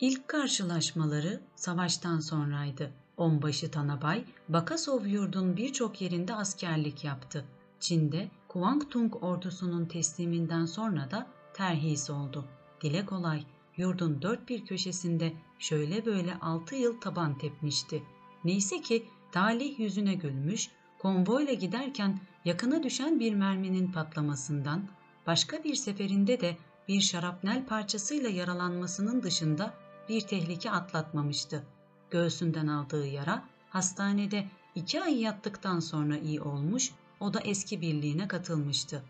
İlk karşılaşmaları savaştan sonraydı. Onbaşı Tanabay, Bakasov yurdun birçok yerinde askerlik yaptı. Çin'de Kuangtung ordusunun tesliminden sonra da terhis oldu. Dile kolay, yurdun dört bir köşesinde şöyle böyle altı yıl taban tepmişti. Neyse ki talih yüzüne gülmüş, konvoyla giderken yakına düşen bir merminin patlamasından, başka bir seferinde de bir şarapnel parçasıyla yaralanmasının dışında bir tehlike atlatmamıştı. Göğsünden aldığı yara hastanede iki ay yattıktan sonra iyi olmuş, o da eski birliğine katılmıştı.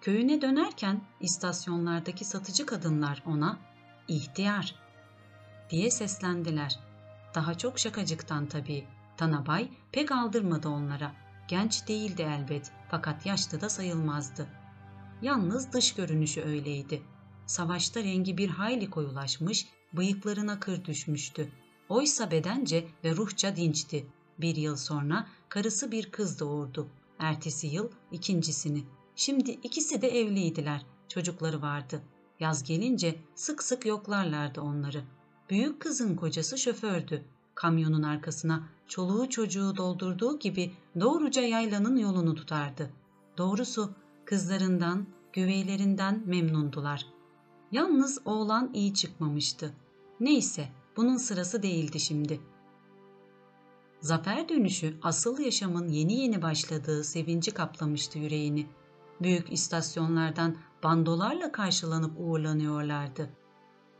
Köyüne dönerken istasyonlardaki satıcı kadınlar ona ihtiyar diye seslendiler. Daha çok şakacıktan tabii. Tanabay pek aldırmadı onlara. Genç değildi elbet fakat yaşlı da sayılmazdı. Yalnız dış görünüşü öyleydi. Savaşta rengi bir hayli koyulaşmış, bıyıklarına kır düşmüştü. Oysa bedence ve ruhça dinçti. Bir yıl sonra karısı bir kız doğurdu. Ertesi yıl ikincisini. Şimdi ikisi de evliydiler. Çocukları vardı. Yaz gelince sık sık yoklarlardı onları. Büyük kızın kocası şofördü. Kamyonun arkasına çoluğu çocuğu doldurduğu gibi doğruca yaylanın yolunu tutardı. Doğrusu kızlarından, güveylerinden memnundular. Yalnız oğlan iyi çıkmamıştı. Neyse, bunun sırası değildi şimdi. Zafer dönüşü asıl yaşamın yeni yeni başladığı sevinci kaplamıştı yüreğini. Büyük istasyonlardan bandolarla karşılanıp uğurlanıyorlardı.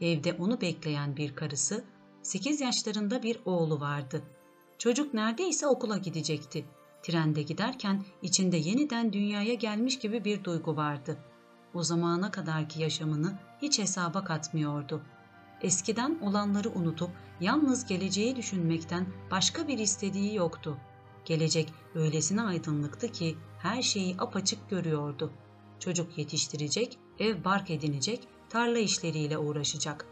Evde onu bekleyen bir karısı, 8 yaşlarında bir oğlu vardı. Çocuk neredeyse okula gidecekti. Trende giderken içinde yeniden dünyaya gelmiş gibi bir duygu vardı. O zamana kadarki yaşamını hiç hesaba katmıyordu. Eskiden olanları unutup yalnız geleceği düşünmekten başka bir istediği yoktu. Gelecek öylesine aydınlıktı ki her şeyi apaçık görüyordu. Çocuk yetiştirecek, ev bark edinecek, tarla işleriyle uğraşacak.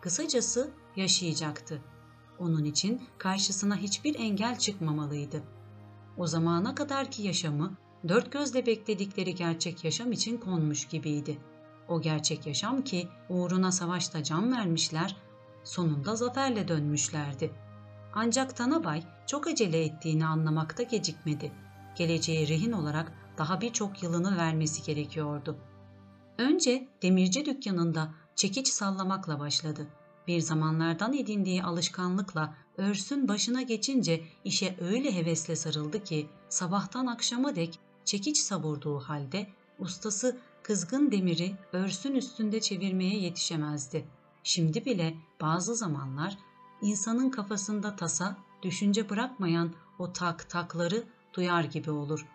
Kısacası yaşayacaktı. Onun için karşısına hiçbir engel çıkmamalıydı. O zamana kadarki yaşamı dört gözle bekledikleri gerçek yaşam için konmuş gibiydi. O gerçek yaşam ki uğruna savaşta can vermişler, sonunda zaferle dönmüşlerdi. Ancak Tanabay çok acele ettiğini anlamakta gecikmedi. Geleceğe rehin olarak daha birçok yılını vermesi gerekiyordu. Önce demirci dükkanında çekiç sallamakla başladı. Bir zamanlardan edindiği alışkanlıkla örsün başına geçince işe öyle hevesle sarıldı ki sabahtan akşama dek çekiç savurduğu halde ustası kızgın demiri örsün üstünde çevirmeye yetişemezdi. Şimdi bile bazı zamanlar insanın kafasında tasa, düşünce bırakmayan o tak takları duyar gibi olur.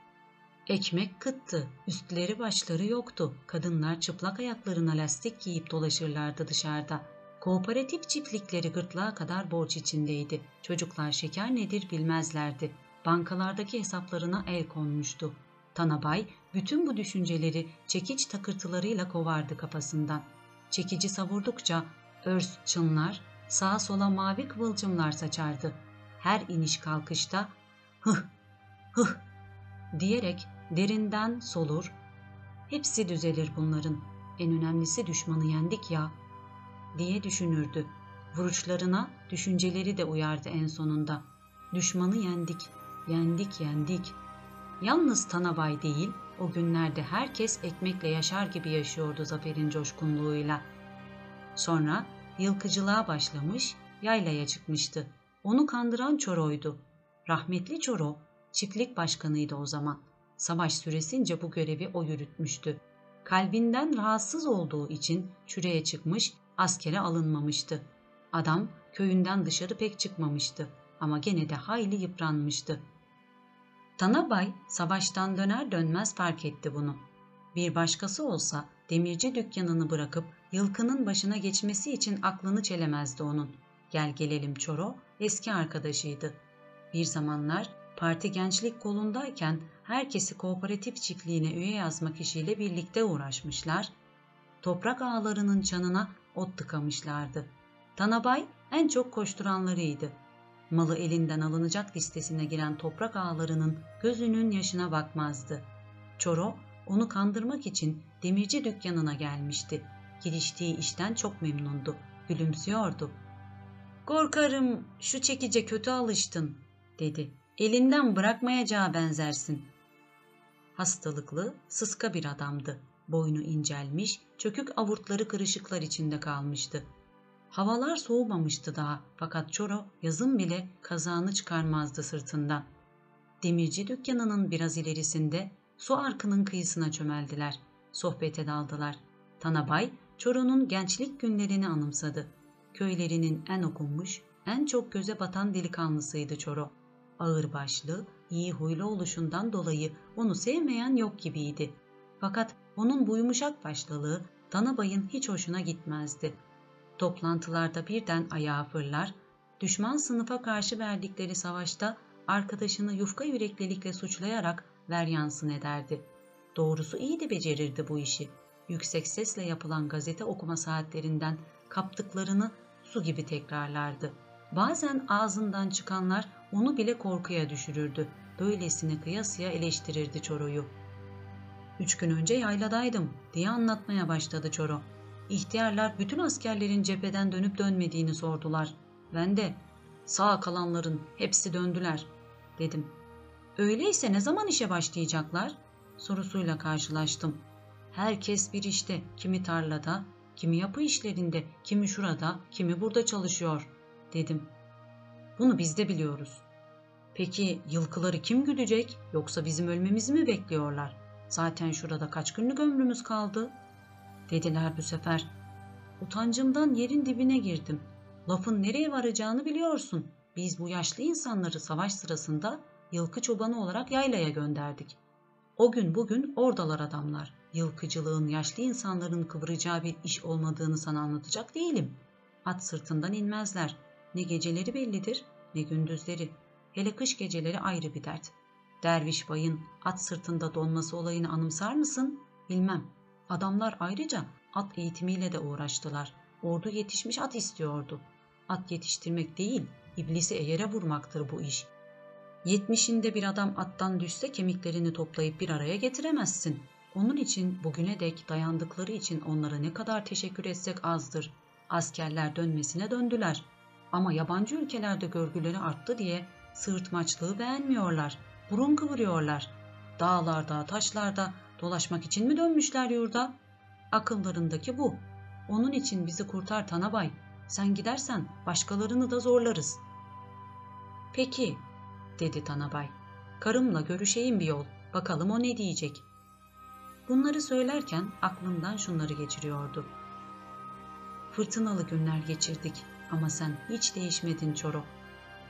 Ekmek kıttı, üstleri başları yoktu. Kadınlar çıplak ayaklarına lastik giyip dolaşırlardı dışarıda. Kooperatif çiftlikleri gırtlağa kadar borç içindeydi. Çocuklar şeker nedir bilmezlerdi. Bankalardaki hesaplarına el konmuştu. Tanabay bütün bu düşünceleri çekiç takırtılarıyla kovardı kafasından. Çekici savurdukça örs çınlar, sağa sola mavi kıvılcımlar saçardı. Her iniş kalkışta hıh hıh diyerek derinden solur. Hepsi düzelir bunların. En önemlisi düşmanı yendik ya diye düşünürdü. Vuruçlarına düşünceleri de uyardı en sonunda. Düşmanı yendik, yendik, yendik. Yalnız Tanabay değil, o günlerde herkes ekmekle yaşar gibi yaşıyordu zaferin coşkunluğuyla. Sonra yılkıcılığa başlamış, yaylaya çıkmıştı. Onu kandıran Çoro'ydu. Rahmetli Çoro, çiftlik başkanıydı o zaman. Savaş süresince bu görevi o yürütmüştü. Kalbinden rahatsız olduğu için çüreye çıkmış, askere alınmamıştı. Adam köyünden dışarı pek çıkmamıştı ama gene de hayli yıpranmıştı. Tanabay savaştan döner dönmez fark etti bunu. Bir başkası olsa demirci dükkanını bırakıp yılkının başına geçmesi için aklını çelemezdi onun. Gel gelelim Çoro eski arkadaşıydı. Bir zamanlar parti gençlik kolundayken herkesi kooperatif çiftliğine üye yazmak işiyle birlikte uğraşmışlar. Toprak ağlarının çanına ot tıkamışlardı. Tanabay en çok koşturanlarıydı. Malı elinden alınacak listesine giren toprak ağlarının gözünün yaşına bakmazdı. Çoro onu kandırmak için demirci dükkanına gelmişti. Giriştiği işten çok memnundu. gülümsüyordu. Korkarım şu çekice kötü alıştın, dedi. Elinden bırakmayacağı benzersin. Hastalıklı, sıska bir adamdı. Boynu incelmiş, çökük avurtları kırışıklar içinde kalmıştı. Havalar soğumamıştı daha fakat Çoro yazın bile kazağını çıkarmazdı sırtından. Demirci dükkanının biraz ilerisinde su arkının kıyısına çömeldiler. Sohbete daldılar. Tanabay, Çoro'nun gençlik günlerini anımsadı. Köylerinin en okunmuş, en çok göze batan delikanlısıydı Çoro. Ağırbaşlı, iyi huylu oluşundan dolayı onu sevmeyen yok gibiydi. Fakat onun bu yumuşak başlılığı Tanabay'ın hiç hoşuna gitmezdi. Toplantılarda birden ayağa fırlar, düşman sınıfa karşı verdikleri savaşta arkadaşını yufka yüreklilikle suçlayarak veryansın ederdi. Doğrusu iyi de becerirdi bu işi. Yüksek sesle yapılan gazete okuma saatlerinden kaptıklarını su gibi tekrarlardı. Bazen ağzından çıkanlar onu bile korkuya düşürürdü. Böylesine kıyasıya eleştirirdi Çoro'yu. Üç gün önce yayladaydım diye anlatmaya başladı Çoro. İhtiyarlar bütün askerlerin cepheden dönüp dönmediğini sordular. Ben de sağ kalanların hepsi döndüler dedim. Öyleyse ne zaman işe başlayacaklar? sorusuyla karşılaştım. Herkes bir işte, kimi tarlada, kimi yapı işlerinde, kimi şurada, kimi burada çalışıyor dedim. Bunu biz de biliyoruz. Peki yılkıları kim güdecek yoksa bizim ölmemizi mi bekliyorlar? Zaten şurada kaç günlük ömrümüz kaldı? Dediler bu sefer. Utancımdan yerin dibine girdim. Lafın nereye varacağını biliyorsun. Biz bu yaşlı insanları savaş sırasında yılkı çobanı olarak yaylaya gönderdik. O gün bugün oradalar adamlar. Yılkıcılığın yaşlı insanların kıvıracağı bir iş olmadığını sana anlatacak değilim. At sırtından inmezler. Ne geceleri bellidir ne gündüzleri. Hele kış geceleri ayrı bir dert. Derviş bayın at sırtında donması olayını anımsar mısın? Bilmem. Adamlar ayrıca at eğitimiyle de uğraştılar. Ordu yetişmiş at istiyordu. At yetiştirmek değil, iblisi eğere vurmaktır bu iş. Yetmişinde bir adam attan düşse kemiklerini toplayıp bir araya getiremezsin. Onun için bugüne dek dayandıkları için onlara ne kadar teşekkür etsek azdır. Askerler dönmesine döndüler. Ama yabancı ülkelerde görgüleri arttı diye sığırtmaçlığı beğenmiyorlar. Burun kıvırıyorlar. Dağlarda, taşlarda dolaşmak için mi dönmüşler yurda? Akıllarındaki bu. Onun için bizi kurtar Tanabay. Sen gidersen başkalarını da zorlarız. Peki, dedi Tanabay. Karımla görüşeyim bir yol. Bakalım o ne diyecek. Bunları söylerken aklından şunları geçiriyordu. Fırtınalı günler geçirdik ama sen hiç değişmedin Çoro.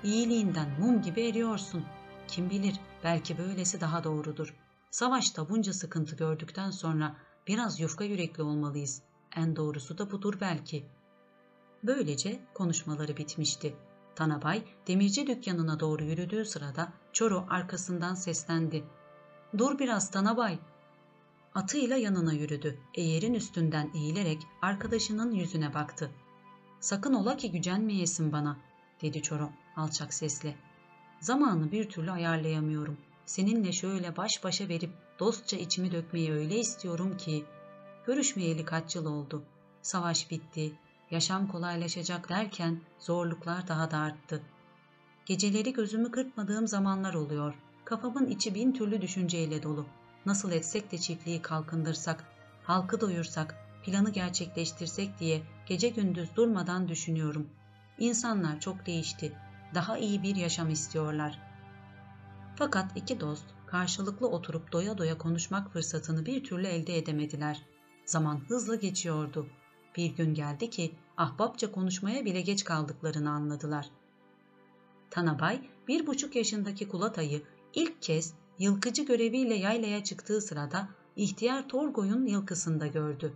İyiliğinden mum gibi eriyorsun. Kim bilir belki böylesi daha doğrudur. Savaşta bunca sıkıntı gördükten sonra biraz yufka yürekli olmalıyız. En doğrusu da budur belki. Böylece konuşmaları bitmişti. Tanabay demirci dükkanına doğru yürüdüğü sırada Çoro arkasından seslendi. Dur biraz Tanabay. Atıyla yanına yürüdü. Eğerin üstünden eğilerek arkadaşının yüzüne baktı. Sakın ola ki gücenmeyesin bana, dedi Çoro alçak sesle. Zamanı bir türlü ayarlayamıyorum. Seninle şöyle baş başa verip dostça içimi dökmeyi öyle istiyorum ki. Görüşmeyeli kaç yıl oldu. Savaş bitti, yaşam kolaylaşacak derken zorluklar daha da arttı. Geceleri gözümü kırpmadığım zamanlar oluyor. Kafamın içi bin türlü düşünceyle dolu. Nasıl etsek de çiftliği kalkındırsak, halkı doyursak, planı gerçekleştirsek diye gece gündüz durmadan düşünüyorum. İnsanlar çok değişti. Daha iyi bir yaşam istiyorlar. Fakat iki dost karşılıklı oturup doya doya konuşmak fırsatını bir türlü elde edemediler. Zaman hızla geçiyordu. Bir gün geldi ki ahbapça konuşmaya bile geç kaldıklarını anladılar. Tanabay bir buçuk yaşındaki Kulatay'ı ilk kez yılkıcı göreviyle yaylaya çıktığı sırada ihtiyar Torgoy'un yılkısında gördü.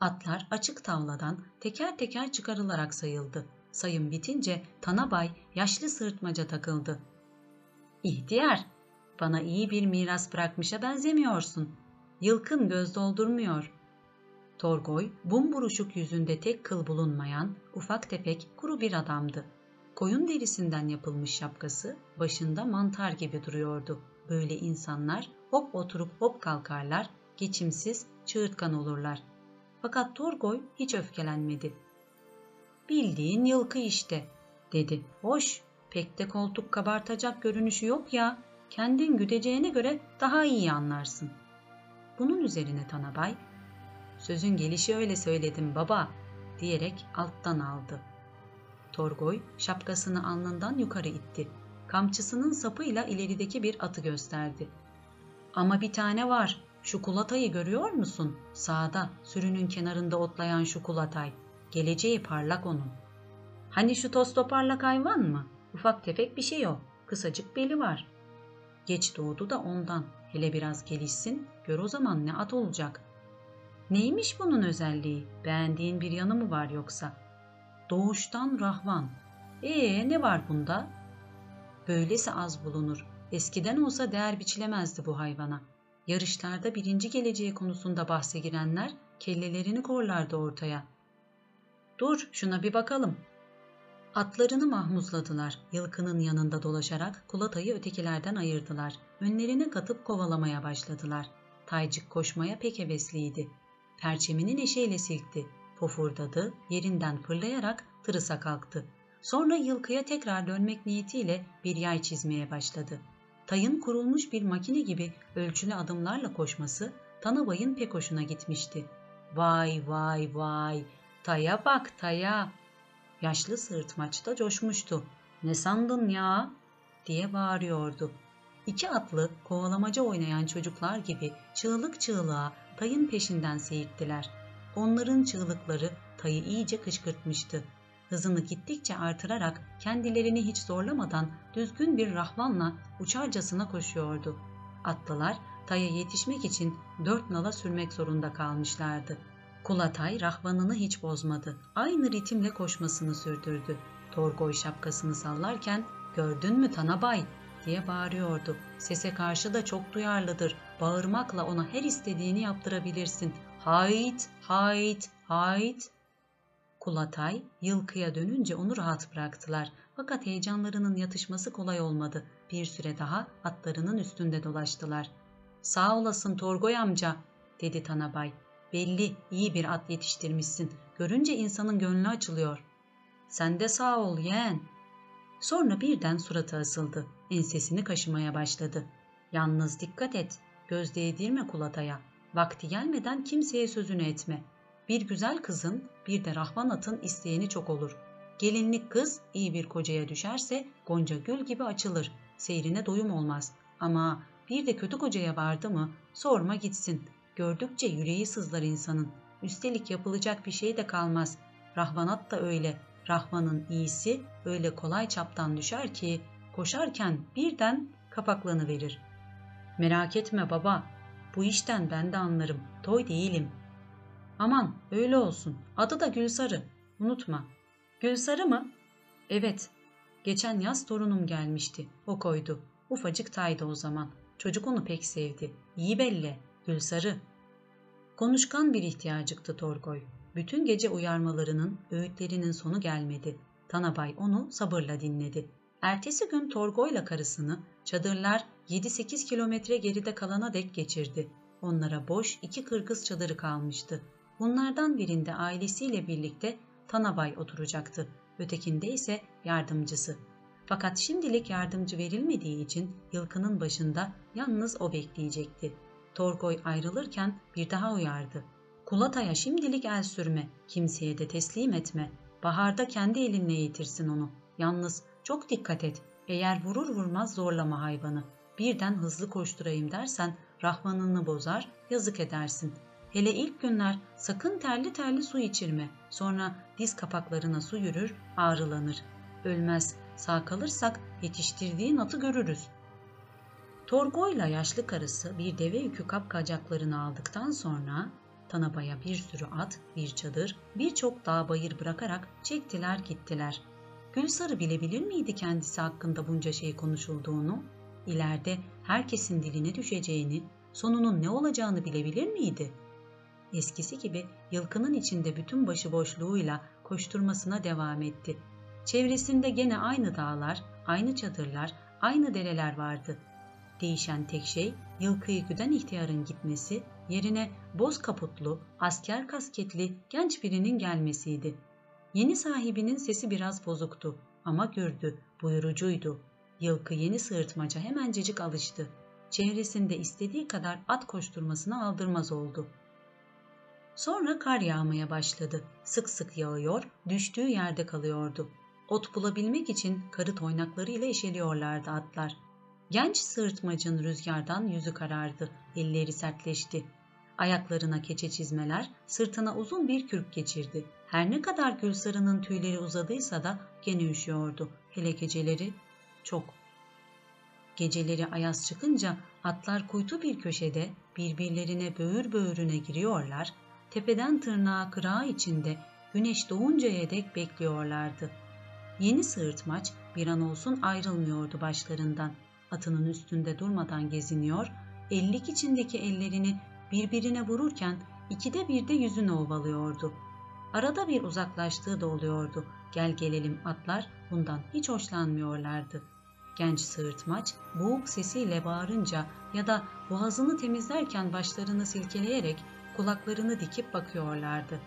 Atlar açık tavladan teker teker çıkarılarak sayıldı. Sayım bitince Tanabay yaşlı sırtmaca takıldı. İhtiyar, bana iyi bir miras bırakmışa benzemiyorsun. Yılkın göz doldurmuyor. Torgoy, bumburuşuk yüzünde tek kıl bulunmayan, ufak tefek kuru bir adamdı. Koyun derisinden yapılmış şapkası başında mantar gibi duruyordu. Böyle insanlar hop oturup hop kalkarlar, geçimsiz, çığırtkan olurlar. Fakat Torgoy hiç öfkelenmedi. Bildiğin yılkı işte, dedi. Hoş, pek de koltuk kabartacak görünüşü yok ya. Kendin güdeceğine göre daha iyi anlarsın. Bunun üzerine Tanabay, sözün gelişi öyle söyledim baba, diyerek alttan aldı. Torgoy şapkasını alnından yukarı itti. Kamçısının sapıyla ilerideki bir atı gösterdi. Ama bir tane var. Şu kulatayı görüyor musun? Sağda, sürünün kenarında otlayan şu kulatay. Geleceği parlak onun. Hani şu toz toparlak hayvan mı? Ufak tefek bir şey o. Kısacık beli var. Geç doğdu da ondan. Hele biraz gelişsin, gör o zaman ne at olacak. Neymiş bunun özelliği? Beğendiğin bir yanı mı var yoksa? Doğuştan rahvan. Ee ne var bunda? Böylesi az bulunur. Eskiden olsa değer biçilemezdi bu hayvana. Yarışlarda birinci geleceği konusunda bahse girenler kellelerini korlardı ortaya. Dur şuna bir bakalım. Atlarını mahmuzladılar. Yılkının yanında dolaşarak kulatayı ötekilerden ayırdılar. Önlerine katıp kovalamaya başladılar. Taycık koşmaya pek hevesliydi. Perçemini neşeyle silkti. Pofurdadı, yerinden fırlayarak tırısa kalktı. Sonra yılkıya tekrar dönmek niyetiyle bir yay çizmeye başladı. Tayın kurulmuş bir makine gibi ölçülü adımlarla koşması Tanabay'ın pek hoşuna gitmişti. Vay vay vay, taya bak taya. Yaşlı sırtmaç da coşmuştu. Ne sandın ya? diye bağırıyordu. İki atlı kovalamaca oynayan çocuklar gibi çığlık çığlığa tayın peşinden seyirttiler. Onların çığlıkları tayı iyice kışkırtmıştı. Hızını gittikçe artırarak kendilerini hiç zorlamadan düzgün bir rahvanla uçarcasına koşuyordu. Atlılar taya yetişmek için dört nala sürmek zorunda kalmışlardı. Kulatay rahvanını hiç bozmadı. Aynı ritimle koşmasını sürdürdü. Torgoy şapkasını sallarken gördün mü Tanabay diye bağırıyordu. Sese karşı da çok duyarlıdır. Bağırmakla ona her istediğini yaptırabilirsin. Hayt, hayt, hayt. Kulatay yılkıya dönünce onu rahat bıraktılar. Fakat heyecanlarının yatışması kolay olmadı. Bir süre daha atlarının üstünde dolaştılar. Sağ olasın Torgoy amca, dedi Tanabay. Belli iyi bir at yetiştirmişsin. Görünce insanın gönlü açılıyor. Sen de sağ ol yeğen. Sonra birden suratı asıldı. Ensesini kaşımaya başladı. Yalnız dikkat et. Göz değdirme kulataya. Vakti gelmeden kimseye sözünü etme. Bir güzel kızın bir de rahvan atın isteyeni çok olur. Gelinlik kız iyi bir kocaya düşerse gonca gül gibi açılır. Seyrine doyum olmaz. Ama bir de kötü kocaya vardı mı sorma gitsin. Gördükçe yüreği sızlar insanın. Üstelik yapılacak bir şey de kalmaz. Rahvanat da öyle. Rahvanın iyisi öyle kolay çaptan düşer ki koşarken birden kapaklanıverir. Merak etme baba, bu işten ben de anlarım, toy değilim. Aman öyle olsun, adı da Gülsarı, unutma. Gülsarı mı? Evet, geçen yaz torunum gelmişti, o koydu. Ufacık taydı o zaman, çocuk onu pek sevdi. İyi belli, Gülsarı. Konuşkan bir ihtiyacıktı Torgoy. Bütün gece uyarmalarının, öğütlerinin sonu gelmedi. Tanabay onu sabırla dinledi. Ertesi gün Torgoy'la karısını çadırlar 7-8 kilometre geride kalana dek geçirdi. Onlara boş iki kırgız çadırı kalmıştı. Bunlardan birinde ailesiyle birlikte Tanabay oturacaktı. Ötekinde ise yardımcısı. Fakat şimdilik yardımcı verilmediği için yılkının başında yalnız o bekleyecekti. Torgoy ayrılırken bir daha uyardı. Kulataya şimdilik el sürme, kimseye de teslim etme. Baharda kendi elinle eğitirsin onu. Yalnız çok dikkat et. Eğer vurur vurmaz zorlama hayvanı. Birden hızlı koşturayım dersen rahmanını bozar, yazık edersin. Hele ilk günler sakın terli terli su içirme. Sonra diz kapaklarına su yürür, ağrılanır. Ölmez, sağ kalırsak yetiştirdiğin atı görürüz. Torgo'yla yaşlı karısı bir deve yükü kapkacaklarını aldıktan sonra Tanaba'ya bir sürü at, bir çadır, birçok dağ bayır bırakarak çektiler gittiler. Gülsarı bilebilir miydi kendisi hakkında bunca şey konuşulduğunu? İleride herkesin diline düşeceğini, sonunun ne olacağını bilebilir miydi? Eskisi gibi yılkının içinde bütün başıboşluğuyla koşturmasına devam etti. Çevresinde gene aynı dağlar, aynı çadırlar, aynı dereler vardı. Değişen tek şey yılkıyı güden ihtiyarın gitmesi, yerine boz kaputlu, asker kasketli genç birinin gelmesiydi. Yeni sahibinin sesi biraz bozuktu ama gürdü, buyurucuydu. Yılkı yeni sığırtmaca hemencecik alıştı. Çevresinde istediği kadar at koşturmasına aldırmaz oldu. Sonra kar yağmaya başladı. Sık sık yağıyor, düştüğü yerde kalıyordu. Ot bulabilmek için karı toynaklarıyla eşeliyorlardı atlar. Genç sığırtmacın rüzgardan yüzü karardı, elleri sertleşti. Ayaklarına keçe çizmeler, sırtına uzun bir kürk geçirdi. Her ne kadar Gülsarı'nın tüyleri uzadıysa da gene üşüyordu. Hele geceleri çok. Geceleri ayaz çıkınca atlar kuytu bir köşede birbirlerine böğür böğürüne giriyorlar, tepeden tırnağa kırağı içinde güneş doğuncaya dek bekliyorlardı. Yeni sığırtmaç bir an olsun ayrılmıyordu başlarından. Atının üstünde durmadan geziniyor, ellik içindeki ellerini birbirine vururken ikide bir de yüzünü ovalıyordu. Arada bir uzaklaştığı da oluyordu. Gel gelelim atlar bundan hiç hoşlanmıyorlardı. Genç sığırtmaç boğuk sesiyle bağırınca ya da boğazını temizlerken başlarını silkeleyerek kulaklarını dikip bakıyorlardı.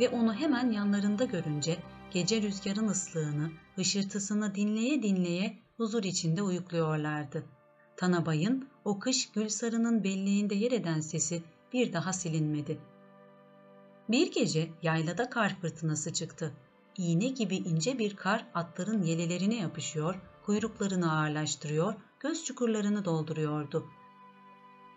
Ve onu hemen yanlarında görünce gece rüzgarın ıslığını, hışırtısını dinleye dinleye huzur içinde uyukluyorlardı. Tanabay'ın o kış Gülsarı'nın belleğinde yer eden sesi bir daha silinmedi. Bir gece yaylada kar fırtınası çıktı. İğne gibi ince bir kar atların yelelerine yapışıyor, kuyruklarını ağırlaştırıyor, göz çukurlarını dolduruyordu.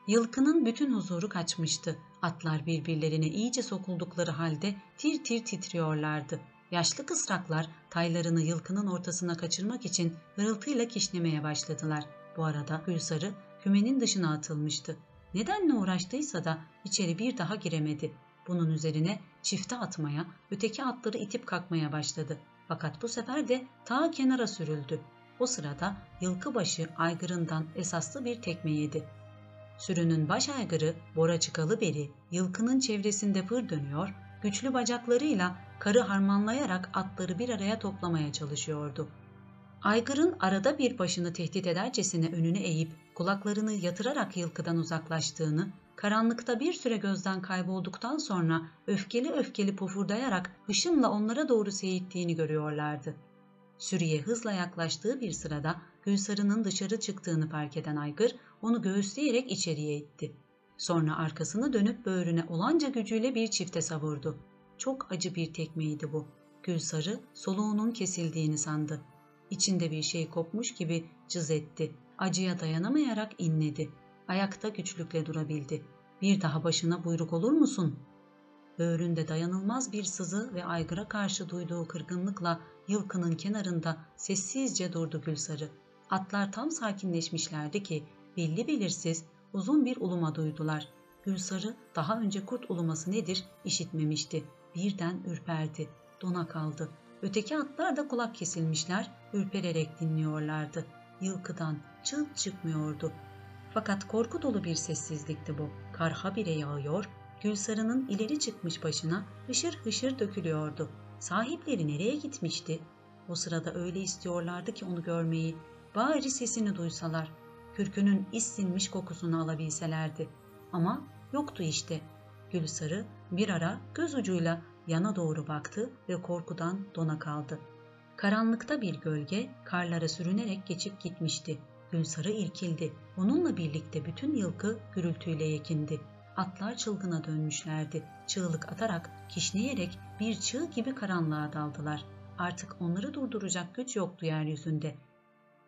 Yılkının bütün huzuru kaçmıştı. Atlar birbirlerine iyice sokuldukları halde tir tir titriyorlardı. Yaşlı kısraklar taylarını yılkının ortasına kaçırmak için hırıltıyla kişnemeye başladılar. Bu arada Gülsarı kümenin dışına atılmıştı. Nedenle uğraştıysa da içeri bir daha giremedi. Bunun üzerine çifte atmaya, öteki atları itip kalkmaya başladı. Fakat bu sefer de ta kenara sürüldü. O sırada yılkı başı aygırından esaslı bir tekme yedi. Sürünün baş aygırı Bora çıkalı beri yılkının çevresinde pır dönüyor, güçlü bacaklarıyla karı harmanlayarak atları bir araya toplamaya çalışıyordu. Aygır'ın arada bir başını tehdit edercesine önüne eğip kulaklarını yatırarak yılkıdan uzaklaştığını, karanlıkta bir süre gözden kaybolduktan sonra öfkeli öfkeli pofurdayarak hışımla onlara doğru seyittiğini görüyorlardı. Sürüye hızla yaklaştığı bir sırada Gülsarı'nın dışarı çıktığını fark eden Aygır onu göğüsleyerek içeriye itti. Sonra arkasını dönüp böğrüne olanca gücüyle bir çifte savurdu. Çok acı bir tekmeydi bu. Gülsarı soluğunun kesildiğini sandı. İçinde bir şey kopmuş gibi cız etti. Acıya dayanamayarak inledi. Ayakta güçlükle durabildi. Bir daha başına buyruk olur musun? Böğründe dayanılmaz bir sızı ve aygıra karşı duyduğu kırgınlıkla yılkının kenarında sessizce durdu Gülsarı. Atlar tam sakinleşmişlerdi ki belli belirsiz uzun bir uluma duydular. Gülsarı daha önce kurt uluması nedir işitmemişti. Birden ürperdi, dona kaldı. Öteki atlar da kulak kesilmişler, ürpererek dinliyorlardı. Yılkıdan çıt çıkmıyordu. Fakat korku dolu bir sessizlikti bu. Kar habire yağıyor, Gülsarı'nın ileri çıkmış başına hışır hışır dökülüyordu. Sahipleri nereye gitmişti? O sırada öyle istiyorlardı ki onu görmeyi. Bari sesini duysalar, kürkünün is sinmiş kokusunu alabilselerdi. Ama yoktu işte. Gülsarı bir ara göz ucuyla yana doğru baktı ve korkudan dona kaldı. Karanlıkta bir gölge karlara sürünerek geçip gitmişti. Gülsarı irkildi. Onunla birlikte bütün yılkı gürültüyle yekindi. Atlar çılgına dönmüşlerdi. Çığlık atarak, kişneyerek bir çığ gibi karanlığa daldılar. Artık onları durduracak güç yoktu yeryüzünde.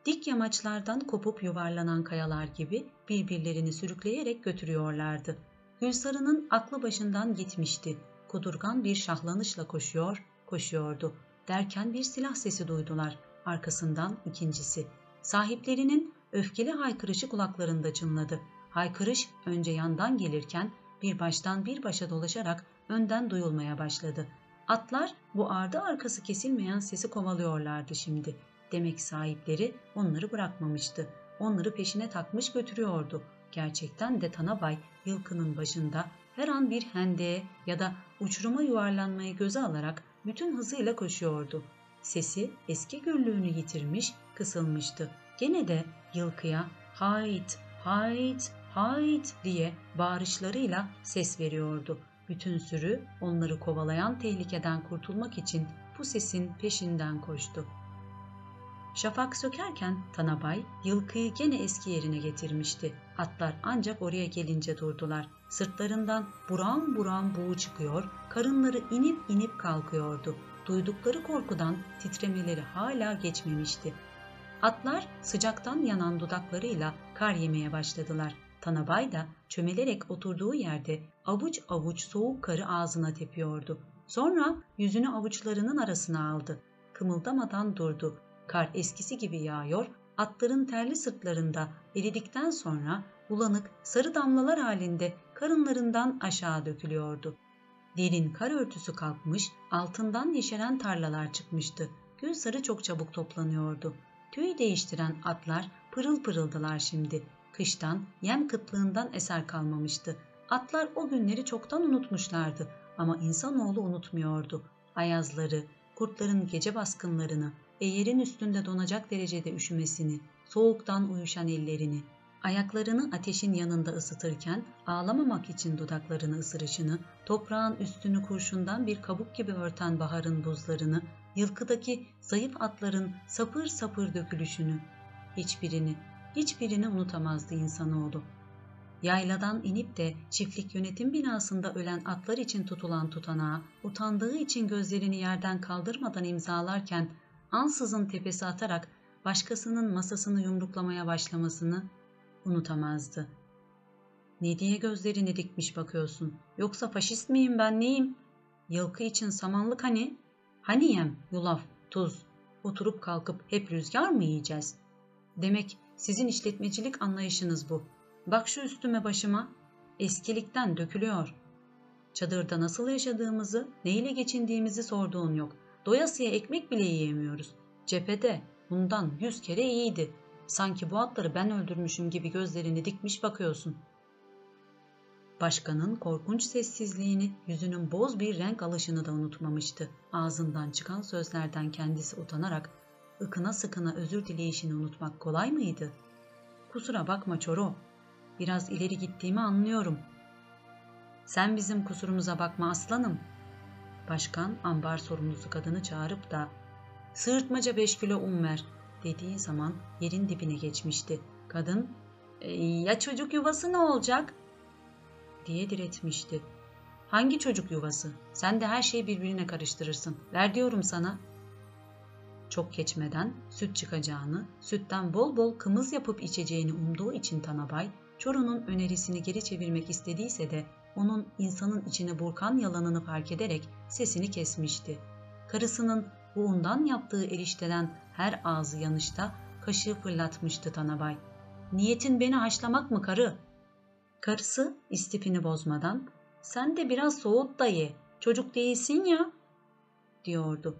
Dik yamaçlardan kopup yuvarlanan kayalar gibi birbirlerini sürükleyerek götürüyorlardı. Gülsarı'nın aklı başından gitmişti. Kudurgan bir şahlanışla koşuyor, koşuyordu. Derken bir silah sesi duydular. Arkasından ikincisi. Sahiplerinin öfkeli haykırışı kulaklarında çınladı. Haykırış önce yandan gelirken bir baştan bir başa dolaşarak önden duyulmaya başladı. Atlar bu ardı arkası kesilmeyen sesi kovalıyorlardı şimdi. Demek sahipleri onları bırakmamıştı. Onları peşine takmış götürüyordu. Gerçekten de Tanabay yılkının başında her an bir hendeğe ya da uçuruma yuvarlanmayı göze alarak bütün hızıyla koşuyordu. Sesi eski gürlüğünü yitirmiş, kısılmıştı. Gene de yılkıya hayt, hayt, hayt diye bağırışlarıyla ses veriyordu. Bütün sürü onları kovalayan tehlikeden kurtulmak için bu sesin peşinden koştu. Şafak sökerken Tanabay yılkıyı gene eski yerine getirmişti. Atlar ancak oraya gelince durdular. Sırtlarından buram buram buğu çıkıyor, karınları inip inip kalkıyordu. Duydukları korkudan titremeleri hala geçmemişti. Atlar sıcaktan yanan dudaklarıyla kar yemeye başladılar. Tanabay da çömelerek oturduğu yerde avuç avuç soğuk karı ağzına tepiyordu. Sonra yüzünü avuçlarının arasına aldı. Kımıldamadan durdu. Kar eskisi gibi yağıyor, atların terli sırtlarında eridikten sonra bulanık sarı damlalar halinde karınlarından aşağı dökülüyordu. Derin kar örtüsü kalkmış, altından yeşeren tarlalar çıkmıştı. Gül sarı çok çabuk toplanıyordu. Tüy değiştiren atlar pırıl pırıldılar şimdi. Kıştan, yem kıtlığından eser kalmamıştı. Atlar o günleri çoktan unutmuşlardı ama insanoğlu unutmuyordu. Ayazları, kurtların gece baskınlarını, eğerin üstünde donacak derecede üşümesini, soğuktan uyuşan ellerini, ayaklarını ateşin yanında ısıtırken ağlamamak için dudaklarını ısırışını, toprağın üstünü kurşundan bir kabuk gibi örten baharın buzlarını, yılkıdaki zayıf atların sapır sapır dökülüşünü, hiçbirini, hiçbirini unutamazdı insanoğlu. Yayladan inip de çiftlik yönetim binasında ölen atlar için tutulan tutanağa, utandığı için gözlerini yerden kaldırmadan imzalarken ansızın tepesi atarak başkasının masasını yumruklamaya başlamasını unutamazdı. Ne diye gözlerini dikmiş bakıyorsun? Yoksa faşist miyim ben neyim? Yılkı için samanlık hani? Hani yem, yulaf, tuz? Oturup kalkıp hep rüzgar mı yiyeceğiz? Demek sizin işletmecilik anlayışınız bu. Bak şu üstüme başıma. Eskilikten dökülüyor. Çadırda nasıl yaşadığımızı, neyle geçindiğimizi sorduğun yok. Doyasıya ekmek bile yiyemiyoruz. Cephede bundan yüz kere iyiydi. Sanki bu atları ben öldürmüşüm gibi gözlerini dikmiş bakıyorsun. Başkanın korkunç sessizliğini, yüzünün boz bir renk alışını da unutmamıştı. Ağzından çıkan sözlerden kendisi utanarak ıkına sıkına özür dileyişini unutmak kolay mıydı? Kusura bakma Çoro. Biraz ileri gittiğimi anlıyorum. Sen bizim kusurumuza bakma aslanım. Başkan ambar sorumlusu kadını çağırıp da sığırtmaca beş kilo un ver dediği zaman yerin dibine geçmişti. Kadın e, ya çocuk yuvası ne olacak diye diretmişti. Hangi çocuk yuvası? Sen de her şeyi birbirine karıştırırsın. Ver diyorum sana. Çok geçmeden süt çıkacağını, sütten bol bol kımız yapıp içeceğini umduğu için Tanabay, Çoru'nun önerisini geri çevirmek istediyse de onun insanın içine burkan yalanını fark ederek sesini kesmişti. Karısının bu undan yaptığı erişteden her ağzı yanışta kaşığı fırlatmıştı Tanabay. Niyetin beni haşlamak mı karı? Karısı istifini bozmadan sen de biraz soğut da çocuk değilsin ya diyordu.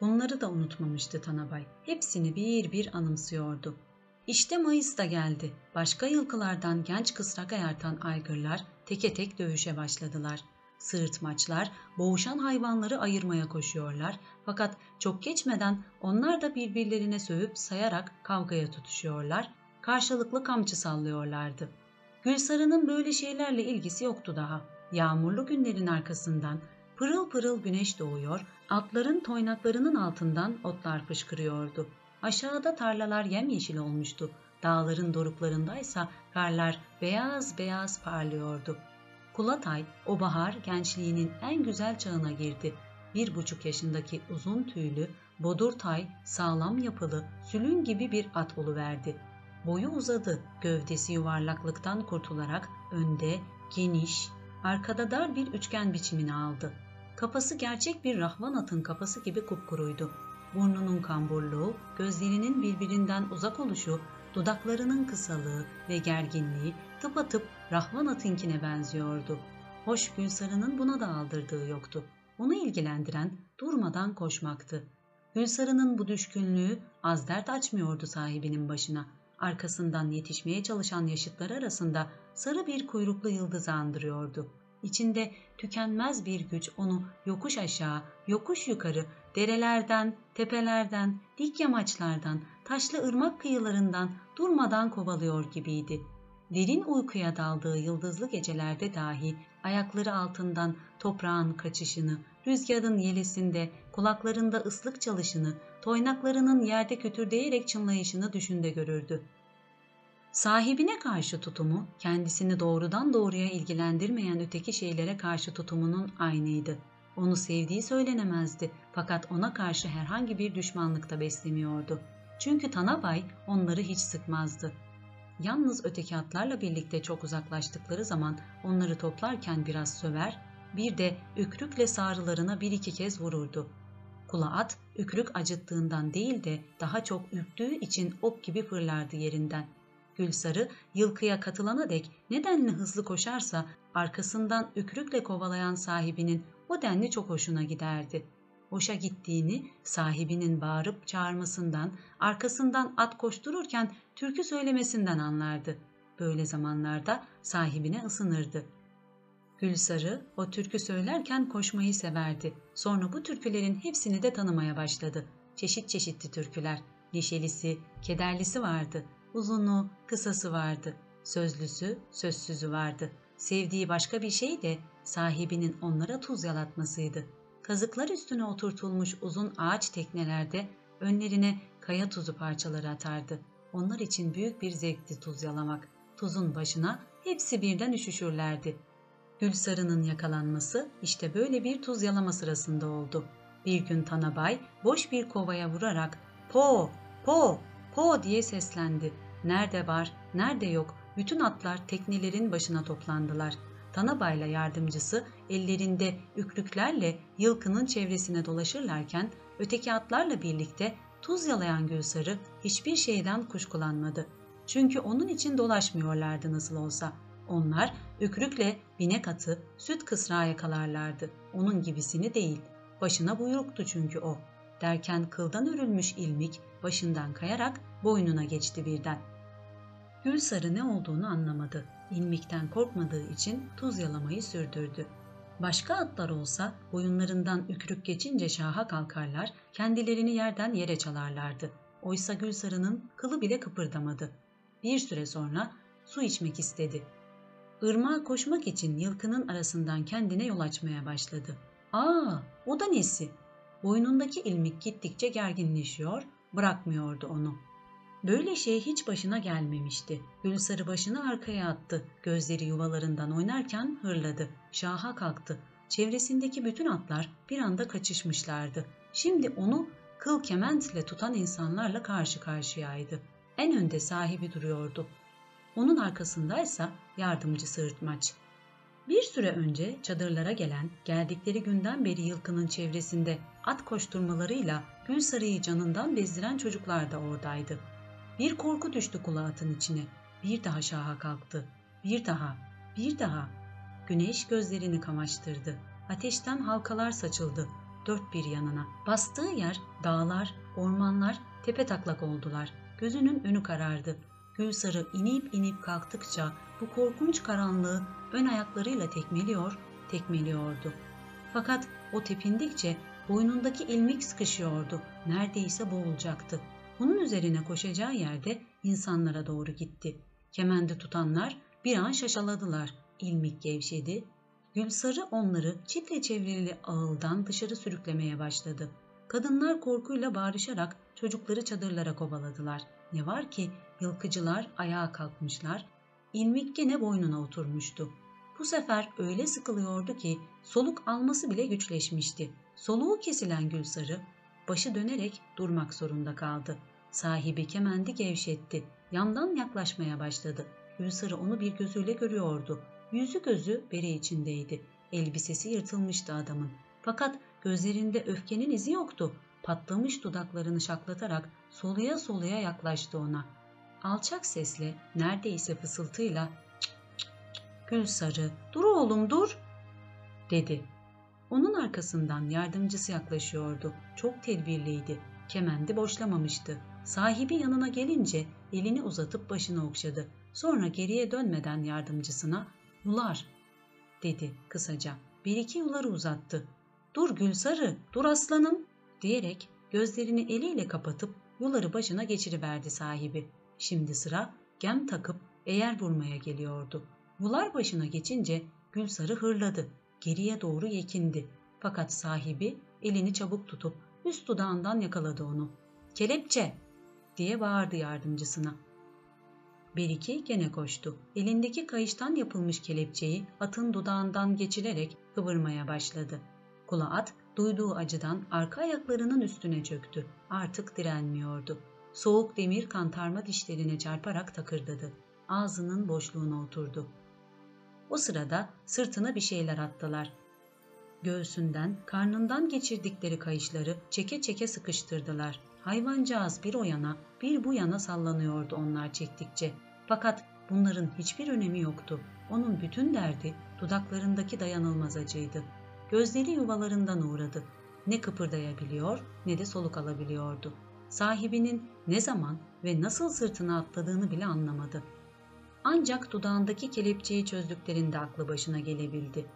Bunları da unutmamıştı Tanabay. Hepsini bir bir anımsıyordu. İşte Mayıs da geldi. Başka yılkılardan genç kısrak ayartan aygırlar teke tek dövüşe başladılar. Sığırtmaçlar boğuşan hayvanları ayırmaya koşuyorlar fakat çok geçmeden onlar da birbirlerine sövüp sayarak kavgaya tutuşuyorlar, karşılıklı kamçı sallıyorlardı. Gülsarı'nın böyle şeylerle ilgisi yoktu daha. Yağmurlu günlerin arkasından pırıl pırıl güneş doğuyor, atların toynaklarının altından otlar fışkırıyordu. Aşağıda tarlalar yemyeşil olmuştu. Dağların doruklarındaysa karlar beyaz beyaz parlıyordu. Kulatay o bahar gençliğinin en güzel çağına girdi. Bir buçuk yaşındaki uzun tüylü, bodurtay, sağlam yapılı, sülün gibi bir at oluverdi. Boyu uzadı, gövdesi yuvarlaklıktan kurtularak önde, geniş, arkada dar bir üçgen biçimini aldı. Kafası gerçek bir rahvan atın kafası gibi kupkuruydu. Burnunun kamburluğu, gözlerinin birbirinden uzak oluşu, dudaklarının kısalığı ve gerginliği tıpatıp Rahvan atinkine benziyordu. Hoş Gülsarı'nın buna da aldırdığı yoktu. Onu ilgilendiren durmadan koşmaktı. Gülsarı'nın bu düşkünlüğü az dert açmıyordu sahibinin başına. Arkasından yetişmeye çalışan yaşıtlar arasında sarı bir kuyruklu yıldızı andırıyordu. İçinde tükenmez bir güç onu yokuş aşağı, yokuş yukarı, derelerden, tepelerden, dik yamaçlardan, taşlı ırmak kıyılarından durmadan kovalıyor gibiydi. derin uykuya daldığı yıldızlı gecelerde dahi ayakları altından toprağın kaçışını, rüzgarın yelesinde kulaklarında ıslık çalışını, toynaklarının yerde kütürdeyerek çınlayışını düşünde görürdü. Sahibine karşı tutumu, kendisini doğrudan doğruya ilgilendirmeyen öteki şeylere karşı tutumunun aynıydı. Onu sevdiği söylenemezdi fakat ona karşı herhangi bir düşmanlıkta beslemiyordu. Çünkü Tanabay onları hiç sıkmazdı. Yalnız öteki atlarla birlikte çok uzaklaştıkları zaman onları toplarken biraz söver, bir de ükrükle sağrılarına bir iki kez vururdu. Kula at, ükrük acıttığından değil de daha çok ürktüğü için ok gibi fırlardı yerinden. Gülsarı yılkıya katılana dek nedenli hızlı koşarsa arkasından ükrükle kovalayan sahibinin o denli çok hoşuna giderdi. Hoşa gittiğini sahibinin bağırıp çağırmasından, arkasından at koştururken türkü söylemesinden anlardı. Böyle zamanlarda sahibine ısınırdı. Gülsarı o türkü söylerken koşmayı severdi. Sonra bu türkülerin hepsini de tanımaya başladı. Çeşit çeşitli türküler. Neşelisi, kederlisi vardı. Uzunu, kısası vardı. Sözlüsü, sözsüzü vardı. Sevdiği başka bir şey de sahibinin onlara tuz yalatmasıydı. Kazıklar üstüne oturtulmuş uzun ağaç teknelerde önlerine kaya tuzu parçaları atardı. Onlar için büyük bir zevkti tuz yalamak. Tuzun başına hepsi birden üşüşürlerdi. Gülsarı'nın yakalanması işte böyle bir tuz yalama sırasında oldu. Bir gün Tanabay boş bir kovaya vurarak po, po, po diye seslendi. Nerede var, nerede yok bütün atlar teknelerin başına toplandılar. Tanabay'la yardımcısı ellerinde ükrüklerle yılkının çevresine dolaşırlarken öteki atlarla birlikte tuz yalayan Gülsarı hiçbir şeyden kuşkulanmadı. Çünkü onun için dolaşmıyorlardı nasıl olsa. Onlar ükrükle binek atı, süt kısrağı yakalarlardı. Onun gibisini değil. Başına buyruktu çünkü o. Derken kıldan örülmüş ilmik başından kayarak boynuna geçti birden. Gülsarı ne olduğunu anlamadı. İlmikten korkmadığı için tuz yalamayı sürdürdü. Başka atlar olsa boyunlarından ükrük geçince şaha kalkarlar, kendilerini yerden yere çalarlardı. Oysa Gülsarı'nın kılı bile kıpırdamadı. Bir süre sonra su içmek istedi. Irmağa koşmak için yılkının arasından kendine yol açmaya başladı. Aa, o da nesi? Boynundaki ilmik gittikçe gerginleşiyor, bırakmıyordu onu. Böyle şey hiç başına gelmemişti. Gülsarı başını arkaya attı. Gözleri yuvalarından oynarken hırladı. Şaha kalktı. Çevresindeki bütün atlar bir anda kaçışmışlardı. Şimdi onu kıl kementle tutan insanlarla karşı karşıyaydı. En önde sahibi duruyordu. Onun arkasındaysa yardımcısı Sırtmaç. Bir süre önce çadırlara gelen, geldikleri günden beri yılkının çevresinde at koşturmalarıyla Gülsarı'yı canından bezdiren çocuklar da oradaydı. Bir korku düştü kulağı atın içine. Bir daha şaha kalktı. Bir daha, bir daha. Güneş gözlerini kamaştırdı. Ateşten halkalar saçıldı dört bir yanına. Bastığı yer dağlar, ormanlar tepe taklak oldular. Gözünün önü karardı. Gülsarı inip inip kalktıkça bu korkunç karanlığı ön ayaklarıyla tekmeliyor, tekmeliyordu. Fakat o tepindikçe boynundaki ilmik sıkışıyordu. Neredeyse boğulacaktı. Bunun üzerine koşacağı yerde insanlara doğru gitti. Kemendi tutanlar bir an şaşaladılar. İlmik gevşedi. Gülsarı onları çitle çevrili ağıldan dışarı sürüklemeye başladı. Kadınlar korkuyla bağırışarak çocukları çadırlara kovaladılar. Ne var ki yılkıcılar ayağa kalkmışlar. İlmik gene boynuna oturmuştu. Bu sefer öyle sıkılıyordu ki soluk alması bile güçleşmişti. Soluğu kesilen Gülsarı başı dönerek durmak zorunda kaldı. Sahibi kemendi gevşetti. Yandan yaklaşmaya başladı. Gülsarı onu bir gözüyle görüyordu. Yüzü gözü bere içindeydi. Elbisesi yırtılmıştı adamın. Fakat gözlerinde öfkenin izi yoktu. Patlamış dudaklarını şaklatarak soluya soluya yaklaştı ona. Alçak sesle, neredeyse fısıltıyla Gülsarı, dur oğlum dur'' dedi. Onun arkasından yardımcısı yaklaşıyordu. Çok tedbirliydi. Kemendi boşlamamıştı. Sahibi yanına gelince elini uzatıp başını okşadı. Sonra geriye dönmeden yardımcısına ''Yular'' dedi kısaca. Bir iki yuları uzattı. ''Dur Gülsarı, dur aslanım'' diyerek gözlerini eliyle kapatıp yuları başına geçiriverdi sahibi. Şimdi sıra gem takıp eğer vurmaya geliyordu. Vular başına geçince Gülsarı hırladı. Geriye doğru yekindi. Fakat sahibi elini çabuk tutup üst dudağından yakaladı onu. Kelepçe! diye bağırdı yardımcısına. Beriki gene koştu. Elindeki kayıştan yapılmış kelepçeyi atın dudağından geçirerek kıvırmaya başladı. Kula at duyduğu acıdan arka ayaklarının üstüne çöktü. Artık direnmiyordu. Soğuk demir kantarma dişlerine çarparak takırdadı. Ağzının boşluğuna oturdu. O sırada sırtına bir şeyler attılar. Göğsünden, karnından geçirdikleri kayışları çeke çeke sıkıştırdılar. Hayvancağız bir o yana, bir bu yana sallanıyordu onlar çektikçe. Fakat bunların hiçbir önemi yoktu. Onun bütün derdi dudaklarındaki dayanılmaz acıydı. Gözleri yuvalarından uğradı. Ne kıpırdayabiliyor ne de soluk alabiliyordu. Sahibinin ne zaman ve nasıl sırtına atladığını bile anlamadı. Ancak dudağındaki kelepçeyi çözdüklerinde aklı başına gelebildi.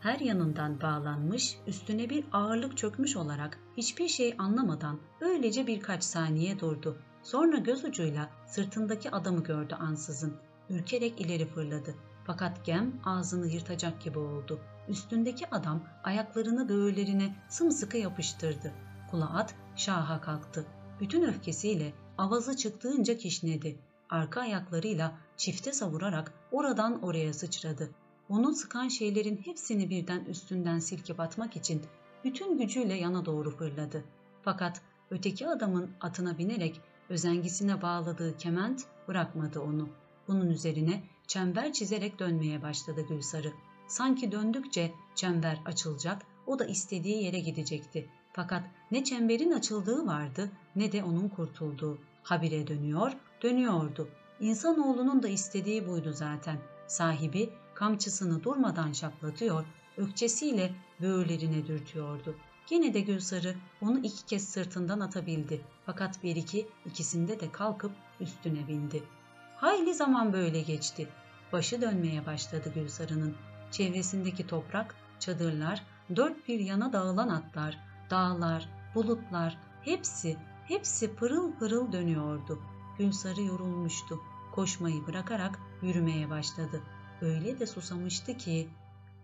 Her yanından bağlanmış, üstüne bir ağırlık çökmüş olarak hiçbir şey anlamadan öylece birkaç saniye durdu. Sonra göz ucuyla sırtındaki adamı gördü ansızın. Ürkerek ileri fırladı. Fakat gem ağzını yırtacak gibi oldu. Üstündeki adam ayaklarını böğürlerine sımsıkı yapıştırdı. Kula at şaha kalktı. Bütün öfkesiyle avazı çıktığınca kişnedi. Arka ayaklarıyla çifte savurarak oradan oraya sıçradı. Onu sıkan şeylerin hepsini birden üstünden silkip atmak için bütün gücüyle yana doğru fırladı. Fakat öteki adamın atına binerek özengisine bağladığı kement bırakmadı onu. Bunun üzerine çember çizerek dönmeye başladı Gülsarı. Sanki döndükçe çember açılacak, o da istediği yere gidecekti. Fakat ne çemberin açıldığı vardı ne de onun kurtulduğu. Habire dönüyor, dönüyordu. İnsanoğlunun da istediği buydu zaten. Sahibi kamçısını durmadan şaplatıyor, ökçesiyle böğürlerine dürtüyordu. Gene de Gülsarı onu iki kez sırtından atabildi. Fakat bir iki ikisinde de kalkıp üstüne bindi. Hayli zaman böyle geçti. Başı dönmeye başladı Gülsarı'nın. Çevresindeki toprak, çadırlar, dört bir yana dağılan atlar, dağlar, bulutlar, hepsi, hepsi pırıl pırıl dönüyordu. Gülsarı yorulmuştu. Koşmayı bırakarak yürümeye başladı. Öyle de susamıştı ki.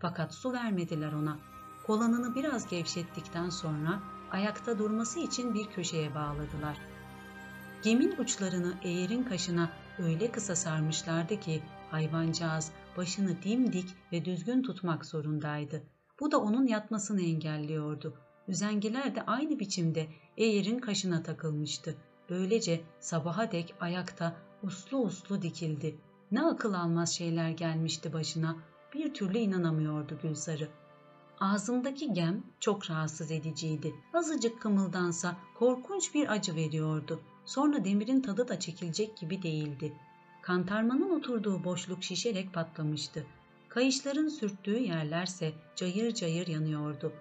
Fakat su vermediler ona. Kolanını biraz gevşettikten sonra ayakta durması için bir köşeye bağladılar. Gemin uçlarını eğerin kaşına öyle kısa sarmışlardı ki hayvancağız başını dimdik ve düzgün tutmak zorundaydı. Bu da onun yatmasını engelliyordu. Üzengiler de aynı biçimde eğerin kaşına takılmıştı. Böylece sabaha dek ayakta uslu uslu dikildi. Ne akıl almaz şeyler gelmişti başına. Bir türlü inanamıyordu Gülsarı. Ağzındaki gem çok rahatsız ediciydi. Azıcık kımıldansa korkunç bir acı veriyordu. Sonra demirin tadı da çekilecek gibi değildi. Kantarmanın oturduğu boşluk şişerek patlamıştı. Kayışların sürttüğü yerlerse cayır cayır yanıyordu.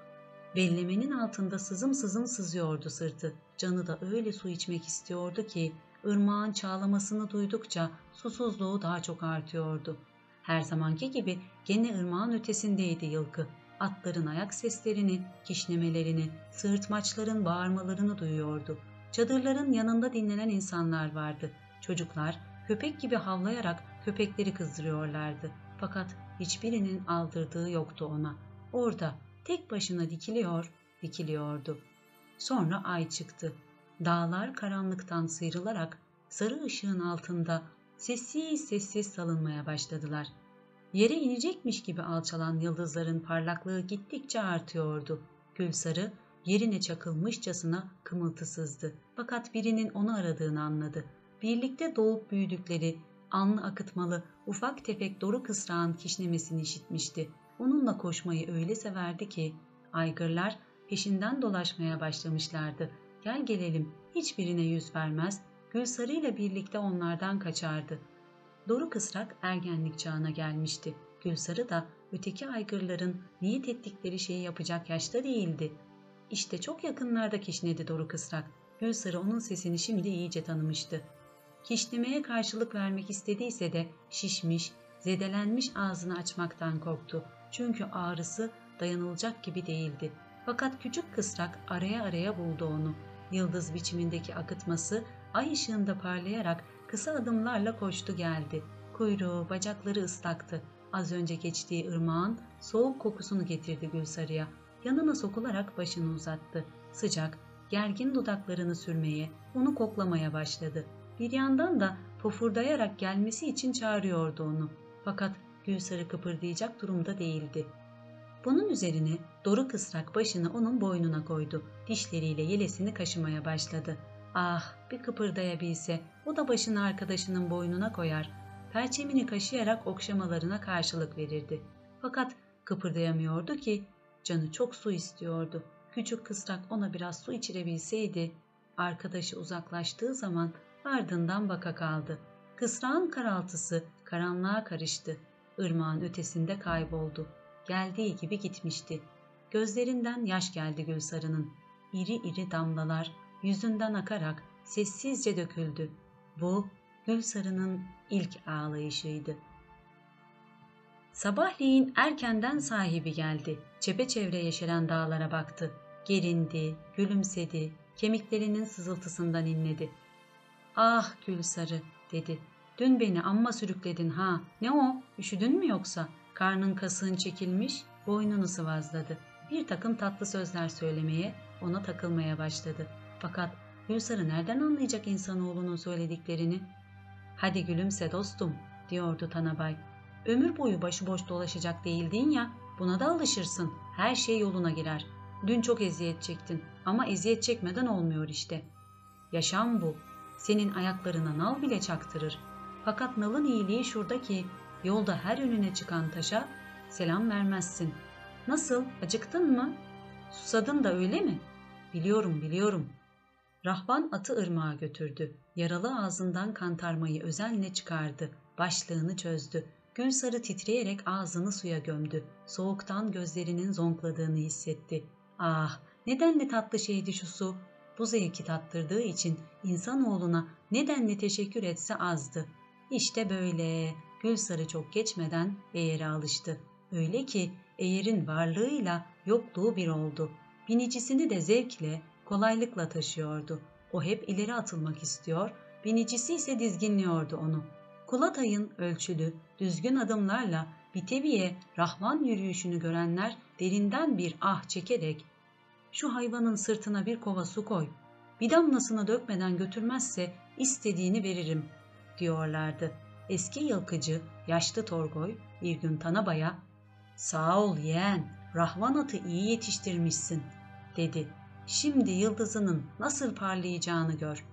Bellemenin altında sızım sızım sızıyordu sırtı. Canı da öyle su içmek istiyordu ki ırmağın çağlamasını duydukça susuzluğu daha çok artıyordu. Her zamanki gibi gene ırmağın ötesindeydi yılkı. Atların ayak seslerini, kişnemelerini, sığırtmaçların bağırmalarını duyuyordu. Çadırların yanında dinlenen insanlar vardı. Çocuklar köpek gibi havlayarak köpekleri kızdırıyorlardı. Fakat hiçbirinin aldırdığı yoktu ona. Orada tek başına dikiliyor, dikiliyordu. Sonra ay çıktı. Dağlar karanlıktan sıyrılarak sarı ışığın altında sessiz sessiz salınmaya başladılar. Yere inecekmiş gibi alçalan yıldızların parlaklığı gittikçe artıyordu. Gülsarı yerine çakılmışçasına kımıltısızdı. Fakat birinin onu aradığını anladı. Birlikte doğup büyüdükleri, anlı akıtmalı, ufak tefek doru kısrağın kişnemesini işitmişti. Onunla koşmayı öyle severdi ki aygırlar peşinden dolaşmaya başlamışlardı. Gel gelelim hiçbirine yüz vermez, Gülsarı ile birlikte onlardan kaçardı. Doru kısrak ergenlik çağına gelmişti. Gülsarı da öteki aygırların niyet ettikleri şeyi yapacak yaşta değildi. İşte çok yakınlarda kişnedi Doru kısrak. Gülsarı onun sesini şimdi iyice tanımıştı. Kişnemeye karşılık vermek istediyse de şişmiş, zedelenmiş ağzını açmaktan korktu. Çünkü ağrısı dayanılacak gibi değildi. Fakat küçük kısrak araya araya buldu onu. Yıldız biçimindeki akıtması ay ışığında parlayarak Kısa adımlarla koştu geldi. Kuyruğu, bacakları ıslaktı. Az önce geçtiği ırmağın soğuk kokusunu getirdi Gülsarı'ya. Yanına sokularak başını uzattı. Sıcak, gergin dudaklarını sürmeye, onu koklamaya başladı. Bir yandan da pofurdayarak gelmesi için çağırıyordu onu. Fakat Gülsarı kıpırdayacak durumda değildi. Bunun üzerine Doruk ısrak başını onun boynuna koydu. Dişleriyle yelesini kaşımaya başladı. Ah bir kıpırdayabilse o da başını arkadaşının boynuna koyar. Perçemini kaşıyarak okşamalarına karşılık verirdi. Fakat kıpırdayamıyordu ki canı çok su istiyordu. Küçük kısrak ona biraz su içirebilseydi arkadaşı uzaklaştığı zaman ardından baka kaldı. Kısrağın karaltısı karanlığa karıştı. Irmağın ötesinde kayboldu. Geldiği gibi gitmişti. Gözlerinden yaş geldi Gülsarı'nın. İri iri damlalar yüzünden akarak sessizce döküldü. Bu Gülsarı'nın ilk ağlayışıydı. Sabahleyin erkenden sahibi geldi. Çepeçevre yeşeren dağlara baktı. Gerindi, gülümsedi, kemiklerinin sızıltısından inledi. Ah Gülsarı dedi. Dün beni amma sürükledin ha. Ne o? Üşüdün mü yoksa? Karnın kasığın çekilmiş, boynunu sıvazladı. Bir takım tatlı sözler söylemeye, ona takılmaya başladı. Fakat Gülsarı nereden anlayacak insanoğlunun söylediklerini? Hadi gülümse dostum, diyordu Tanabay. Ömür boyu başıboş dolaşacak değildin ya, buna da alışırsın. Her şey yoluna girer. Dün çok eziyet çektin ama eziyet çekmeden olmuyor işte. Yaşam bu. Senin ayaklarına nal bile çaktırır. Fakat nalın iyiliği şurada ki yolda her önüne çıkan taşa selam vermezsin. Nasıl, acıktın mı? Susadın da öyle mi? Biliyorum, biliyorum. Rahvan atı ırmağa götürdü. Yaralı ağzından kantarmayı özenle çıkardı. Başlığını çözdü. Gülsarı titreyerek ağzını suya gömdü. Soğuktan gözlerinin zonkladığını hissetti. Ah, nedenli tatlı şeydi şu su. Bu zevki tattırdığı için insanoğluna nedenli teşekkür etse azdı. İşte böyle. Gülsarı çok geçmeden eğere alıştı. Öyle ki eğerin varlığıyla yokluğu bir oldu. Binicisini de zevkle, kolaylıkla taşıyordu. O hep ileri atılmak istiyor, binicisi ise dizginliyordu onu. Kulatay'ın ölçülü, düzgün adımlarla Bitevi'ye Rahman yürüyüşünü görenler derinden bir ah çekerek ''Şu hayvanın sırtına bir kova su koy, bir damlasını dökmeden götürmezse istediğini veririm.'' Diyorlardı. Eski yılkıcı, yaşlı Torgoy bir gün Tanabay'a ''Sağ ol yeğen, Rahman atı iyi yetiştirmişsin.'' dedi. ''Şimdi yıldızının nasıl parlayacağını gör.''